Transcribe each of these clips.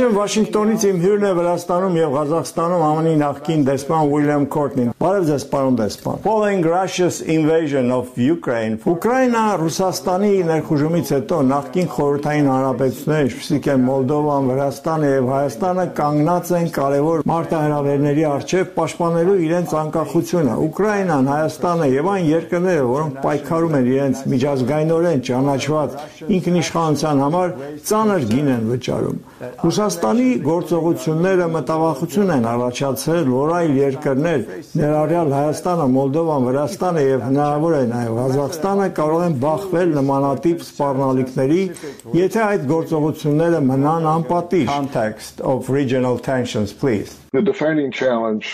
Այժմ Վաշինգտոնից իմ հյուրն է Վրաստանում եւ Ղազախստանում ԱՄՆ-ի նախկին դեսպան Ուիլյամ Քորտնին։ Բարև ձեզ, պարոն դեսպան։ Following Russia's invasion of Ukraine, Ուկրաինա Ռուսաստանի ներխուժումից հետո նախկին խորհրդային հանրապետությունները, ինչպիսիք են Մոլդովան, Վրաստանը եւ Հայաստանը կանգնած են կարևոր մարտահրավերների առջեւ պաշտպանելու իրենց անկախությունը։ Ուկրաինան, Հայաստանը եւ այն երկրները, որոնք պայքարում են իրենց միջազգայինորեն ճանաչված ինքնիշխանության համար, ծանր գին են վճարում։ Ռուսաստանի գործողությունները մտավախություն են առաջացրել, որ այլ երկրներ, ներառյալ Հայաստանը, Մոլդովան, Վրաստանը եւ հնարավոր է նաեւ Ղազախստանը կարող են բախվել նմանատիպ սպառնալիքների, եթե այդ գործողությունները մնան անպատիժ։ Context of regional tensions, please. The defining challenge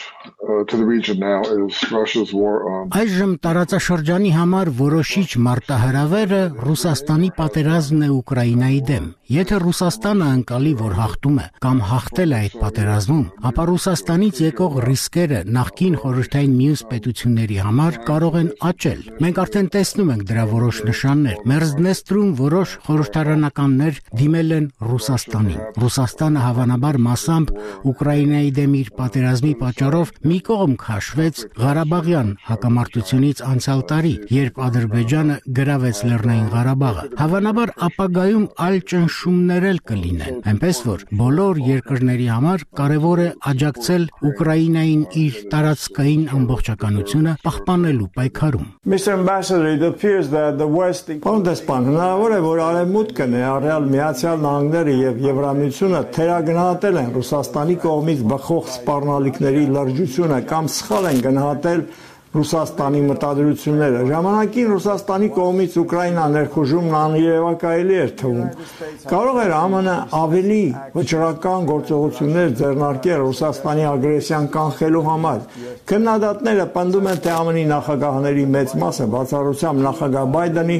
uh, to the region now is Russia's war on Այժմ տարածաշրջանի համար որոշիչ մարտահրավերը Ռուսաստանի պատերազմն է Ուկրաինայի դեմ։ Եթե Ռուսաստանը անկալի, որ հաղթում է կամ հաղթել է այդ պատերազմում, ապա Ռուսաստանից եկող ռիսկերը նախկին խորհրդային մյուս պետությունների համար կարող են աճել։ Մենք արդեն տեսնում ենք դրա որոշ նշաններ։ Մերձնեստրում որոշ խորհրդարանականներ դիմել են Ռուսաստանին։ Ռուսաստանը հավանաբար massամբ Ուկրաինայի դեմ իր պատերազմի պատճառով մի կողմ քաշվեց Ղարաբաղյան հակամարտությունից անցյալ տարի, երբ Ադրբեջանը գրավեց Լեռնային Ղարաբաղը։ Հավանաբար ապագայում այլ ճնշումներ էլ կլինեն, այնպես որ բոլոր երկրների համար կարևոր է աջակցել Ուկրաինային իր տարածքային ամբողջականությունը պահպանելու պայքարում։ Mr. Ambassador, it appears that the West Պանդեսպան հնարավոր է, որ արևմուտքը ներառյալ Միացյալ Նահանգները եւ Եվրամիությունը թերագնահատել են Ռուսաստանի կողմից բխող սպառնալիքների լրջությունը կամ սխալ են գնահատել Ռուսաստանի մտադրությունները։ Ժամանակին Ռուսաստանի կողմից Ուկրաինա ներխուժումն աներևակայելի էր թվում։ Կարող էր ԱՄՆ ավելի վճռական գործողություններ ձեռնարկել Ռուսաստանի ագրեսիան կանխելու համար։ Քննադատները պնդում են, թե ԱՄՆ-ի նախագահների մեծ մասը բացառությամբ նախագահ Բայդենի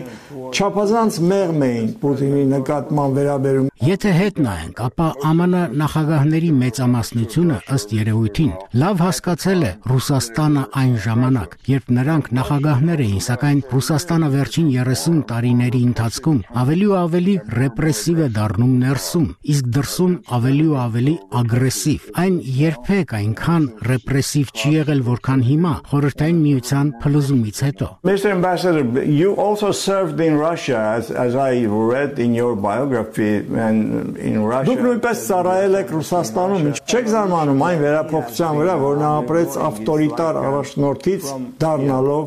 չափազանց մեղմ էին Պուտինի նկատմամբ վերաբերում Եթե հետ նայենք, ապա ԱՄՆ նախագահների մեծամասնությունը ըստ երևույթին լավ հասկացել է Ռուսաստանը այն ժամանակ, երբ նրանք նախագահներ էին, սակայն Ռուսաստանը վերջին 30 տարիների ընթացքում ավելի ու ավելի ռեպրեսիվ է դառնում ներսում, իսկ դրսում ավելի ու ավելի ագրեսիվ։ Այն երբեք այնքան ռեպրեսիվ չի եղել, որքան հիմա խորհրդային միության փլուզումից հետո։ Mr. Ambassador, you also served in Russia as, as I read in your biography and in Russia. Դուք նույնպես ծառայել եք Ռուսաստանում։ Չեք զարմանում այն վերափոխության վրա, որ նա ապրեց ավտորիտար առաջնորդից դառնալով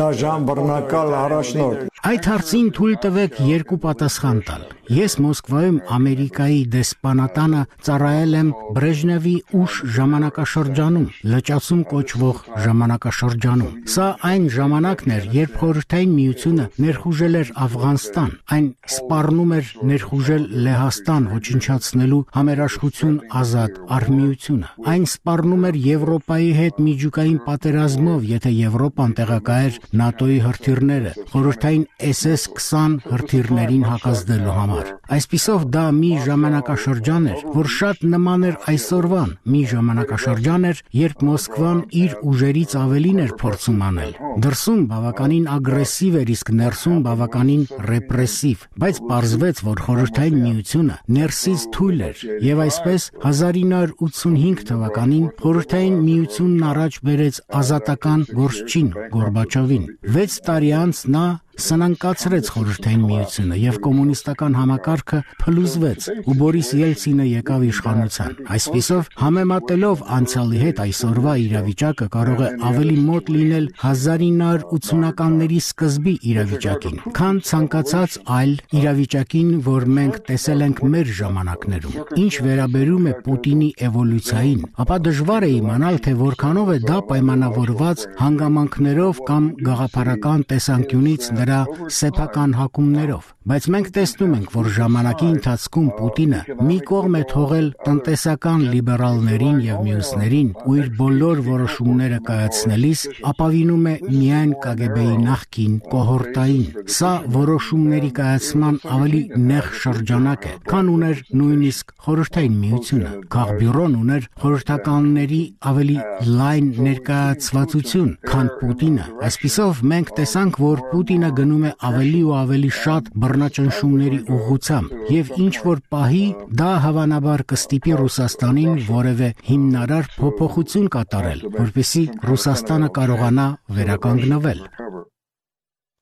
դաժան բռնակալ առաջնորդ։ Այդ հարցին թույլ տվեք երկու պատասխան տալ։ Ես Մոսկվայում Ամերիկայի դեսպանատանը ծառայել եմ Բրեժնևի ուշ ժամանակաշրջանում, լճացում կոչվող ժամանակաշրջանում։ Սա այն ժամանակն էր, երբ Խորհրդային Միությունը ներխուժել էր Աֆղանստան, այն սպառնում էր ներխուժել Լեհաստան, ոչնչացնելու համերաշխություն ազատ արմիությունը։ Այն սպառնում էր Եվրոպայի հետ միջուկային պատերազմով, եթե Եվրոպան տեղակայեր ՆԱՏՕ-ի հրթիռները, խորհրդային SS-20 հրթիռներին հակազդելու համար։ Այսպիսով դա մի ժամանակաշրջան էր, որ շատ նման էր այսօրվան, մի ժամանակաշրջան էր, երբ Մոսկվան իր ուժերից ավելին էր փորձում անել։ Դրսում բավականին ագրեսիվ էր, իսկ ներսում բավականին ռեպրեսիվ, բայց պարզվեց, որ խորհրդային միությունը ներսից թույլ էր, եւ այսպես 1985 թվականին խորհրդային միությունն առաջ բերեց ազատական գործչին Գորբաչովին։ 6 տարի անց նա սնանկացրեց խորհրդային միությունը եւ կոմունիստական համակարգը փլուզվեց ու Բորիս Ելցինը եկավ իշխանության։ Այսպիսով համեմատելով անցյալի հետ այսօրվա իրավիճակը կարող է ավելի մոտ լինել 1980-ականների սկզբի իրավիճակին, քան ցանկացած այլ իրավիճակին, որ մենք տեսել ենք մեր ժամանակներում։ Ինչ վերաբերում է Պուտինի էվոլյուցիային, ապա դժվար է իմանալ, թե որքանով է դա պայմանավորված հանգամանքներով կամ գաղափարական տեսանկյունից նրա սեփական հակումներով, բայց մենք տեսնում ենք, որ ժամանակի ընթացքում Պուտինը մի կողմ է թողել տնտեսական լիբերալներին եւ մյուսներին ու իր բոլոր որոշումները կայացնելիս ապավինում է միայն KGB-ի նախկին կոհորտային։ Սա որոշումների կայացման ավելի նեղ շրջանակ է, քան ուներ նույնիսկ խորհրդային միությունը։ Քաղբյուրոն ուներ խորհրդականների ավելի լայն ներկայացվածություն, քան Պուտինը։ Այսպիսով մենք տեսանք, որ Պուտինը գնում է ավելի ու ավելի շատ բռնաճնշումների ուղղությամբ եւ ինչ որ պահի դա հավանաբար կստիպի Ռուսաստանին որևէ հիմնարար փոփոխություն կատարել, որպեսզի Ռուսաստանը կարողանա վերականգնվել։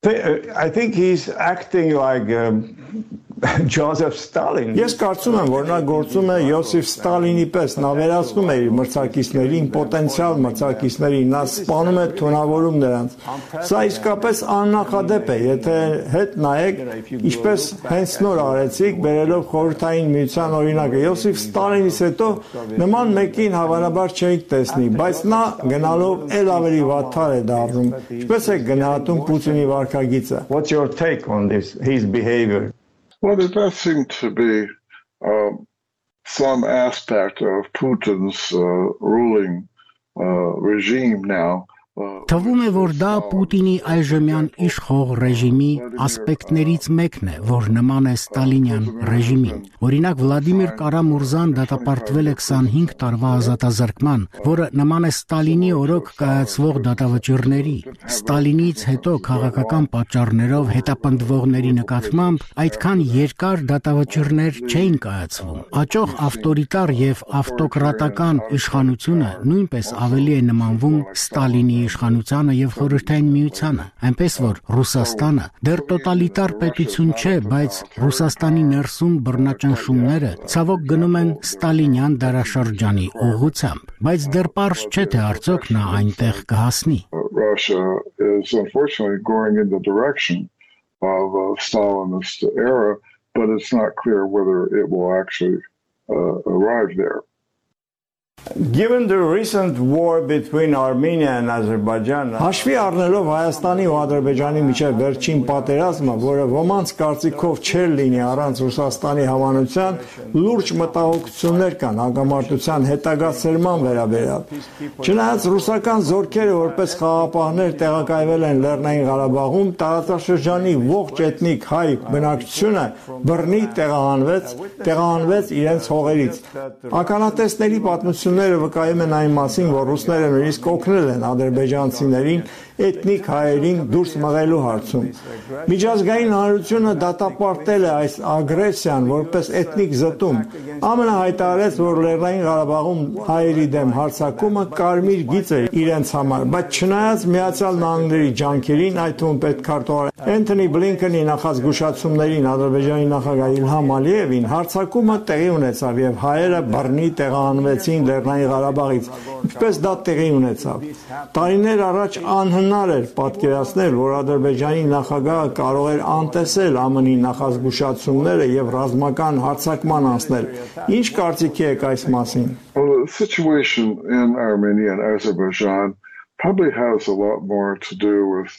I think he's acting like um, Joseph Stalin։ Ես կարծում եմ, որ նա գործում է Յոսիֆ Ստալինի պես, նա վերացնում է իր մրցակիցներին, պոտենցիալ մրցակիցներին, նա սպանում է թունավորում նրանց։ Սա իսկապես աննախադեպ է, եթե հետ նայեք, ինչպես հենց նոր արեցիք, բերելով խորհրդային միության օրինակը Յոսիֆ Ստալինից հետո նման մեկին հավանաբար չէիք տեսնի, բայց նա գնալով ել ավելի վատթար է դառնում։ Ինչպես է գնահատում Պուտինի վարքագիծը։ What's your take on this his behavior? Well, there does seem to be um, some aspect of Putin's uh, ruling uh, regime now Թվում է, որ դա Պուտինի այժմյան իշխող ռեժիմի ասպեկտներից մեկն է, որ նման է Ստալինյան ռեժիմին։ Օրինակ Վլադիմիր Կարամուրզան դատապարտվել է 25 տարվա ազատազրկման, որը նման է Ստալինի օրոք կայացվող դատավճիռների։ Ստալինից հետո քաղաքական պատճառներով հետապնդվողների նկատմամբ այդքան երկար դատավճիռներ չէին կայացվում։ Աճող ավտորիտար եւ ավտոկրատական իշխանությունը նույնպես ավելի է նմանվում Ստալինի իշխանությանը եւ խորհրդային միությանը, այնպես որ Ռուսաստանը դեռ տոտալիտար պետություն չէ, բայց Ռուսաստանի ներսում բռնաճնշումները ցավոք գնում են Ստալինյան դարաշրջանի ուղղությամբ, բայց դեռ པարզ չէ թե արդյոք նա այնտեղ կհասնի։ Russia is unfortunately going in the direction of a Stalinist era, but it's not clear whether it will actually uh, arrive there. Given the recent war between Armenia and Azerbaijan, հաշվի առնելով Հայաստանի ու Ադրբեջանի միջև վերջին պատերազմը, որը ոմանց կարծիքով չէր լինի առանց Ռուսաստանի հավանության, լուրջ մտահոգություններ կան հագամարտության հետագա սերման վերաբերյալ։ Չնայած ռուսական զորքերը որպես խաղապահներ տեղակայվել են Լեռնային Ղարաբաղում, տարածաշրջանի ողջ էթնիկ հայ բնակչությունը բռնի տեղահանվեց, տեղահանվեց իրենց հողերից։ Ականատեսների պատմություն Պատմությունները վկայում են այն մասին, որ ռուսները նույնիսկ օգնել են ադրբեջանցիներին էթնիկ հայերին դուրս մղելու հարցում։ Միջազգային հանրությունը դատապարտել է այս ագրեսիան որպես էթնիկ զտում։ ԱՄՆ հայտարարեց, որ Լեռնային Ղարաբաղում հայերի դեմ հարձակումը կարմիր գիծ է իրենց համար, բայց չնայած Միացյալ Նահանգների ջանքերին, այդ թվում պետքարտուղար Էնթոնի Բլինկենի նախազգուշացումներին Ադրբեջանի նախագահ Իլհամ Ալիևին հարձակումը տեղի ունեցավ եւ հայերը բռնի տեղահանվեցին Լեռնային Ղարաբաղից։ Ինչպես դա տեղի ունեցավ։ Տարիներ առաջ անհնար էր պատկերացնել, որ Ադրբեջանի նախագահը կարող էր անտեսել ԱՄՆ-ի նախազգուշացումները եւ ռազմական հարձակման անցնել։ Ինչ կարծիքի եք այս մասին։ Well, the situation in Armenia and Azerbaijan probably has a lot more to do with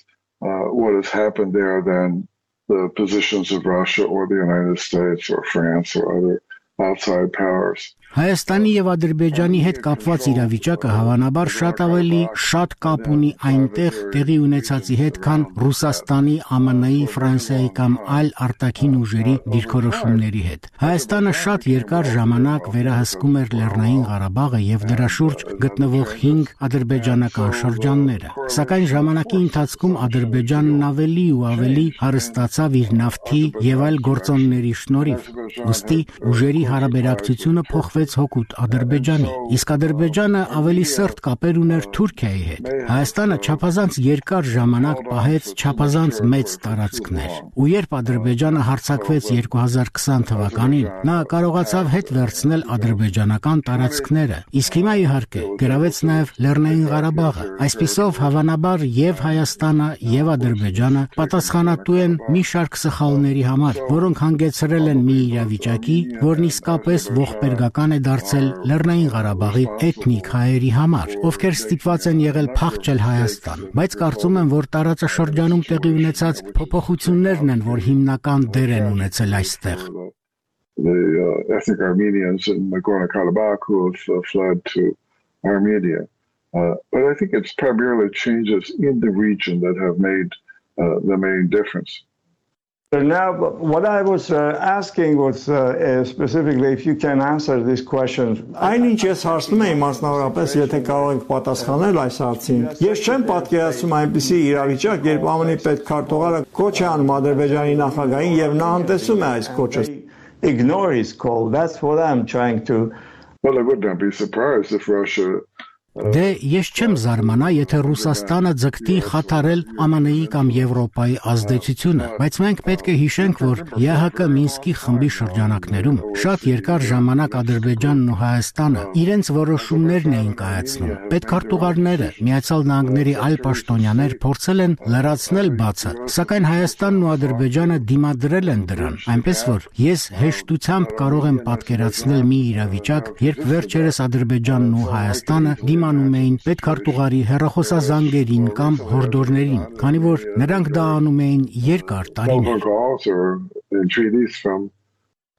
uh, what has happened there than the positions of Russia or the United States or France or other outside powers. Հայաստանի եւ Ադրբեջանի հետ կապված իրավիճակը հավանաբար շատ ավելի շատ կապ ունի այնտեղ տեղի ունեցածի հետ, քան Ռուսաստանի, ԱՄՆ-ի, Ֆրանսիայի կամ այլ արտաքին ուժերի դիրքորոշումների հետ։ Հայաստանը շատ երկար ժամանակ վերահսկում էր Լեռնային Ղարաբաղը եւ դրա շուրջ գտնվող 5 ադրբեջանական շրջանները։ Սակայն ժամանակի ընթացքում Ադրբեջանն ավելի ու ավելի հարստացավ իր նավթի եւ այլ գործոնների շնորհիվ։ Ոստի ուժերի հարաբերակցությունը փոխվեց ստեղծվեց հոգուտ Ադրբեջանի, իսկ Ադրբեջանը ավելի սերտ կապեր ուներ Թուրքիայի հետ։ Հայաստանը չափազանց երկար ժամանակ պահեց չափազանց մեծ տարածքներ։ Ու երբ Ադրբեջանը հարձակվեց 2020 թվականին, նա կարողացավ հետ վերցնել ադրբեջանական տարածքները։ Իսկ հիմա իհարկե գրավեց նաև Լեռնային Ղարաբաղը։ Այսպիսով հավանաբար եւ Հայաստանը եւ Ադրբեջանը պատասխանատու են մի շարք սխալների համար, որոնք հանգեցրել են մի իրավիճակի, որն իսկապես ողբերգական է դարձել Լեռնային Ղարաբաղի էթնիկ հայերի համար, ովքեր ստիպված են եղել փախչել Հայաստան, բայց կարծում եմ, որ տարածաշրջանում տեղի ունեցած փոփոխություններն են, որ հիմնական դեր են ունեցել այստեղ the uh, ethnic Armenians in Nagorno-Karabakh who have uh, fled to Armenia. Uh, but I think it's primarily changes in the region that have made uh, the main difference. Now, what I was uh, asking was uh, specifically if you can answer these questions. Այնինչ ես հարցնում եմ մասնավորապես, եթե կարող եք պատասխանել այս հարցին։ Ես չեմ պատկերացնում այնպիսի իրավիճակ, երբ ԱՄՆ պետքարտուղարը կոչ է անում Ադրբեջանի նախագահին եւ նա անտեսում է այս կոչը։ Ignore his call. That's what I'm trying to Well, I would not be surprised if Russia Դե ես չեմ զարմանա, եթե Ռուսաստանը ձգտի խաթարել ԱՄՆ-ի կամ Եվրոպայի ազդեցությունը, բայց մենք պետք է հիշենք, որ ԵՀԿ Մինսկի խմբի շրջանակներում շատ երկար ժամանակ Ադրբեջանն ու Հայաստանը իրենց որոշումներն էին կայացնում։ Պետքարտուղարները, Միացյալ Նահանգների այլ պաշտոնյաներ փորձել են լրացնել բացը, սակայն Հայաստանն ու Ադրբեջանը դիմադրել են դրան, այնպես որ ես հեշտությամբ կարող եմ պատկերացնել մի իրավիճակ, երբ վերջերս Ադրբեջանն ու Հայաստանը դիմ դիմանում էին պետքարտուղարի հերախոսազանգերին կամ հորդորներին, քանի որ նրանք դա անում էին երկար տարիներ։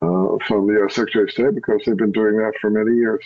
Uh, from the Secretary of State because they've been doing that for many years.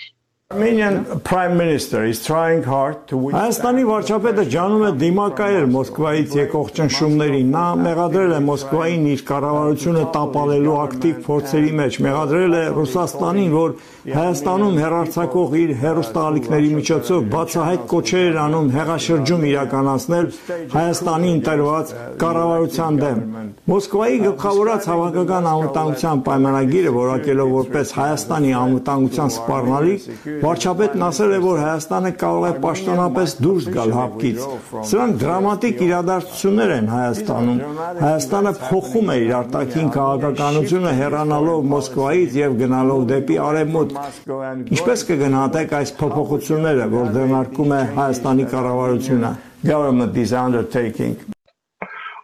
Armenian Prime Minister is trying hard to win. Հայաստանի վարչապետը ջանում է դիմակայել Մոսկվայից եկող ճնշումներին։ Նա մեղադրել է Մոսկվային իր կառավարությունը տապալելու ակտիվ փորձերի մեջ, մեղադրել է Ռուսաստանին, որ Հայաստանում հերարցակող իր հերոստալիքների միջոցով բացահայտ կոչեր էր անում հեղաշրջում իրականացնել Հայաստանի ընտրված կառավարության դեմ։ Մոսկվայի գլխավորած հավաքական անվտանգության պայմանագիրը որակելով որպես Հայաստանի անվտանգության սպառնալիք Վարչապետն ասել է, որ Հայաստանը կարող է պաշտոնապես դուրս գալ հապկից։ Սրանք դրամատիկ իրադարձություններ են Հայաստանում։ Հայաստանը փոխում է իր արտաքին քաղաքականությունը հեռանալով Մոսկվայից եւ գնալով դեպի արևմուտք։ Ինչպես կգնահատեք այս փոփոխությունները, որ ձեռնարկում է Հայաստանի կառավարությունը? Government is undertaking.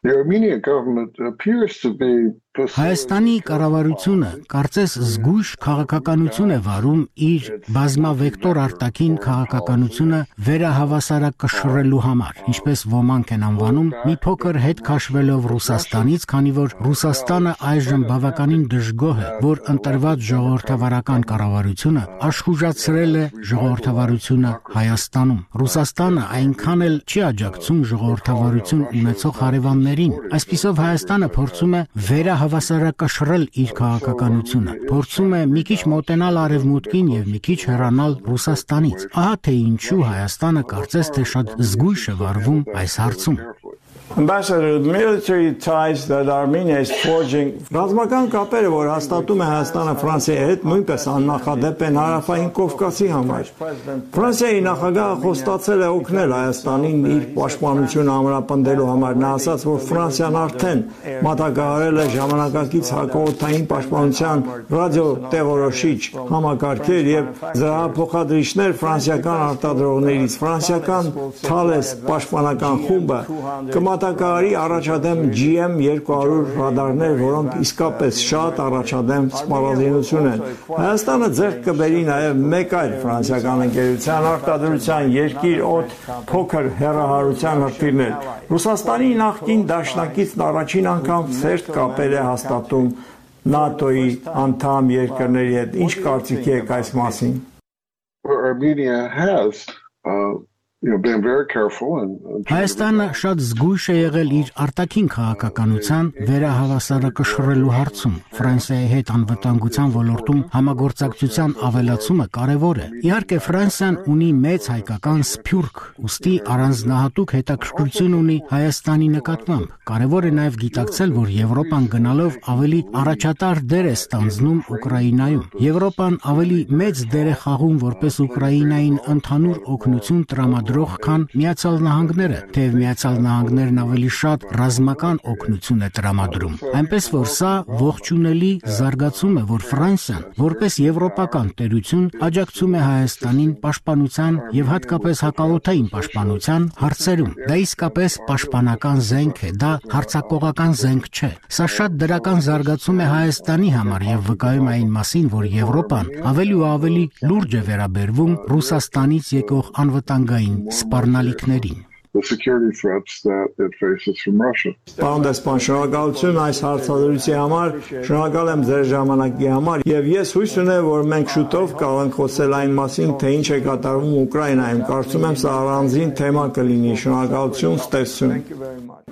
The Armenian government appears to be Հայաստանի կառավարությունը կարծես զգույշ քաղաքականություն է վարում իր բազմավեկտոր արտաքին քաղաքականությունը վերահավասարակշռելու համար, ինչպես ոմանք են անվանում, մի փոքր հետ քաշվելով Ռուսաստանից, քանի որ Ռուսաստանը այժմ բավականին դժգոհ է, որ ընտրված ժողովրդավարական կառավարությունը աշխուժացրել է ժողովրդավարությունը Հայաստանում։ Ռուսաստանը այնքան էլ չի աջակցում ժողովրդավարություն ունեցող հարևաններին։ Այսպիսով Հայաստանը փորձում է վերահ հավասարակշռել իր քաղաքականությունը, փորձում է մի քիչ մոտենալ արևմուտքին եւ մի քիչ հեռանալ Ռուսաստանից։ Ահա թե ինչու Հայաստանը կարծես թե շատ զգույշ է վարվում այս հարցում։ Ambassador, the military ties that Armenia is forging. Ռազմական կապերը, որ հաստատում է Հայաստանը Ֆրանսիայի հետ, նույնպես աննախադեպ են հարավային Կովկասի համար։ Ֆրանսիայի նախագահը խոստացել է օգնել Հայաստանին իր պաշտպանությունը ամրապնդելու համար։ Նա ասաց, որ Ֆրանսիան արդեն մատակարարել է ժամանակակից հակոօթային պաշտպանության ռադիոտեղորոշիչ համակարգեր եւ զրահափոխադրիչներ ֆրանսիական արտադրողներից։ Ֆրանսիական Thales պաշտպանական խումբը կմատ Մատակարարի առաջադեմ GM200 ռադարներ, որոնք իսկապես շատ առաջադեմ սպառազինություն են։ Հայաստանը ձեռք կբերի նաև մեկ այլ ֆրանսիական ընկերության արտադրության երկիր օդ փոքր հերահարության հրթիռներ։ Ռուսաստանի նախկին դաշնակիցն առաջին անգամ ծերտ կապեր է հաստատում ՆԱՏՕ-ի անդամ երկրների հետ։ Ինչ կարծիքի եք այս մասին։ Armenia has uh, Հայաստանը շատ զգույշ է եղել իր արտաքին քաղաքականության վերահավասարակշռելու հարցում։ Ֆրանսիայի հետ անվտանգության ոլորտում համագործակցության ավելացումը կարևոր է։ Իհարկե Ֆրանսիան ունի մեծ հայկական սփյուռք, ուստի առանձնահատուկ հետաքրքրություն ունի Հայաստանի նկատմամբ։ Կարևոր է նաև գիտակցել, որ Եվրոպան գնալով ավելի առաջատար դեր է ստանձնում Ուկրաինայում։ Եվրոպան ավելի մեծ դեր է խաղում որպես Ուկրաինային ընդհանուր օգնություն տրամադրող լրագրող, քան Միացյալ Նահանգները, թեև Միացյալ Նահանգներն ավելի շատ ռազմական օգնություն է տրամադրում։ Այնպես որ սա ողջունելի զարգացում է, որ Ֆրանսիան, որպես եվրոպական տերություն, աջակցում է Հայաստանին պաշտպանության եւ հատկապես հակաօթային պաշտպանության հարցերում։ Դա իսկապես պաշտպանական զենք է, դա հարցակողական զենք չէ։ Սա շատ դրական զարգացում է Հայաստանի համար եւ վկայում այն մասին, որ Եվրոպան ավելի ու ավելի լուրջ է վերաբերվում Ռուսաստանից եկող անվտանգային սպառնալիքներին. Պարոն դեսպան, շնորհակալություն այս հարցադրույցի համար, շնորհակալ եմ ձեր ժամանակի համար եւ ես հույս ունեմ, որ մենք շուտով կարող ենք խոսել այն մասին, թե ինչ է կատարվում Ուկրաինայում։ Կարծում եմ սա առանձին թեմա կլինի։ Շնորհակալություն, ստեսություն։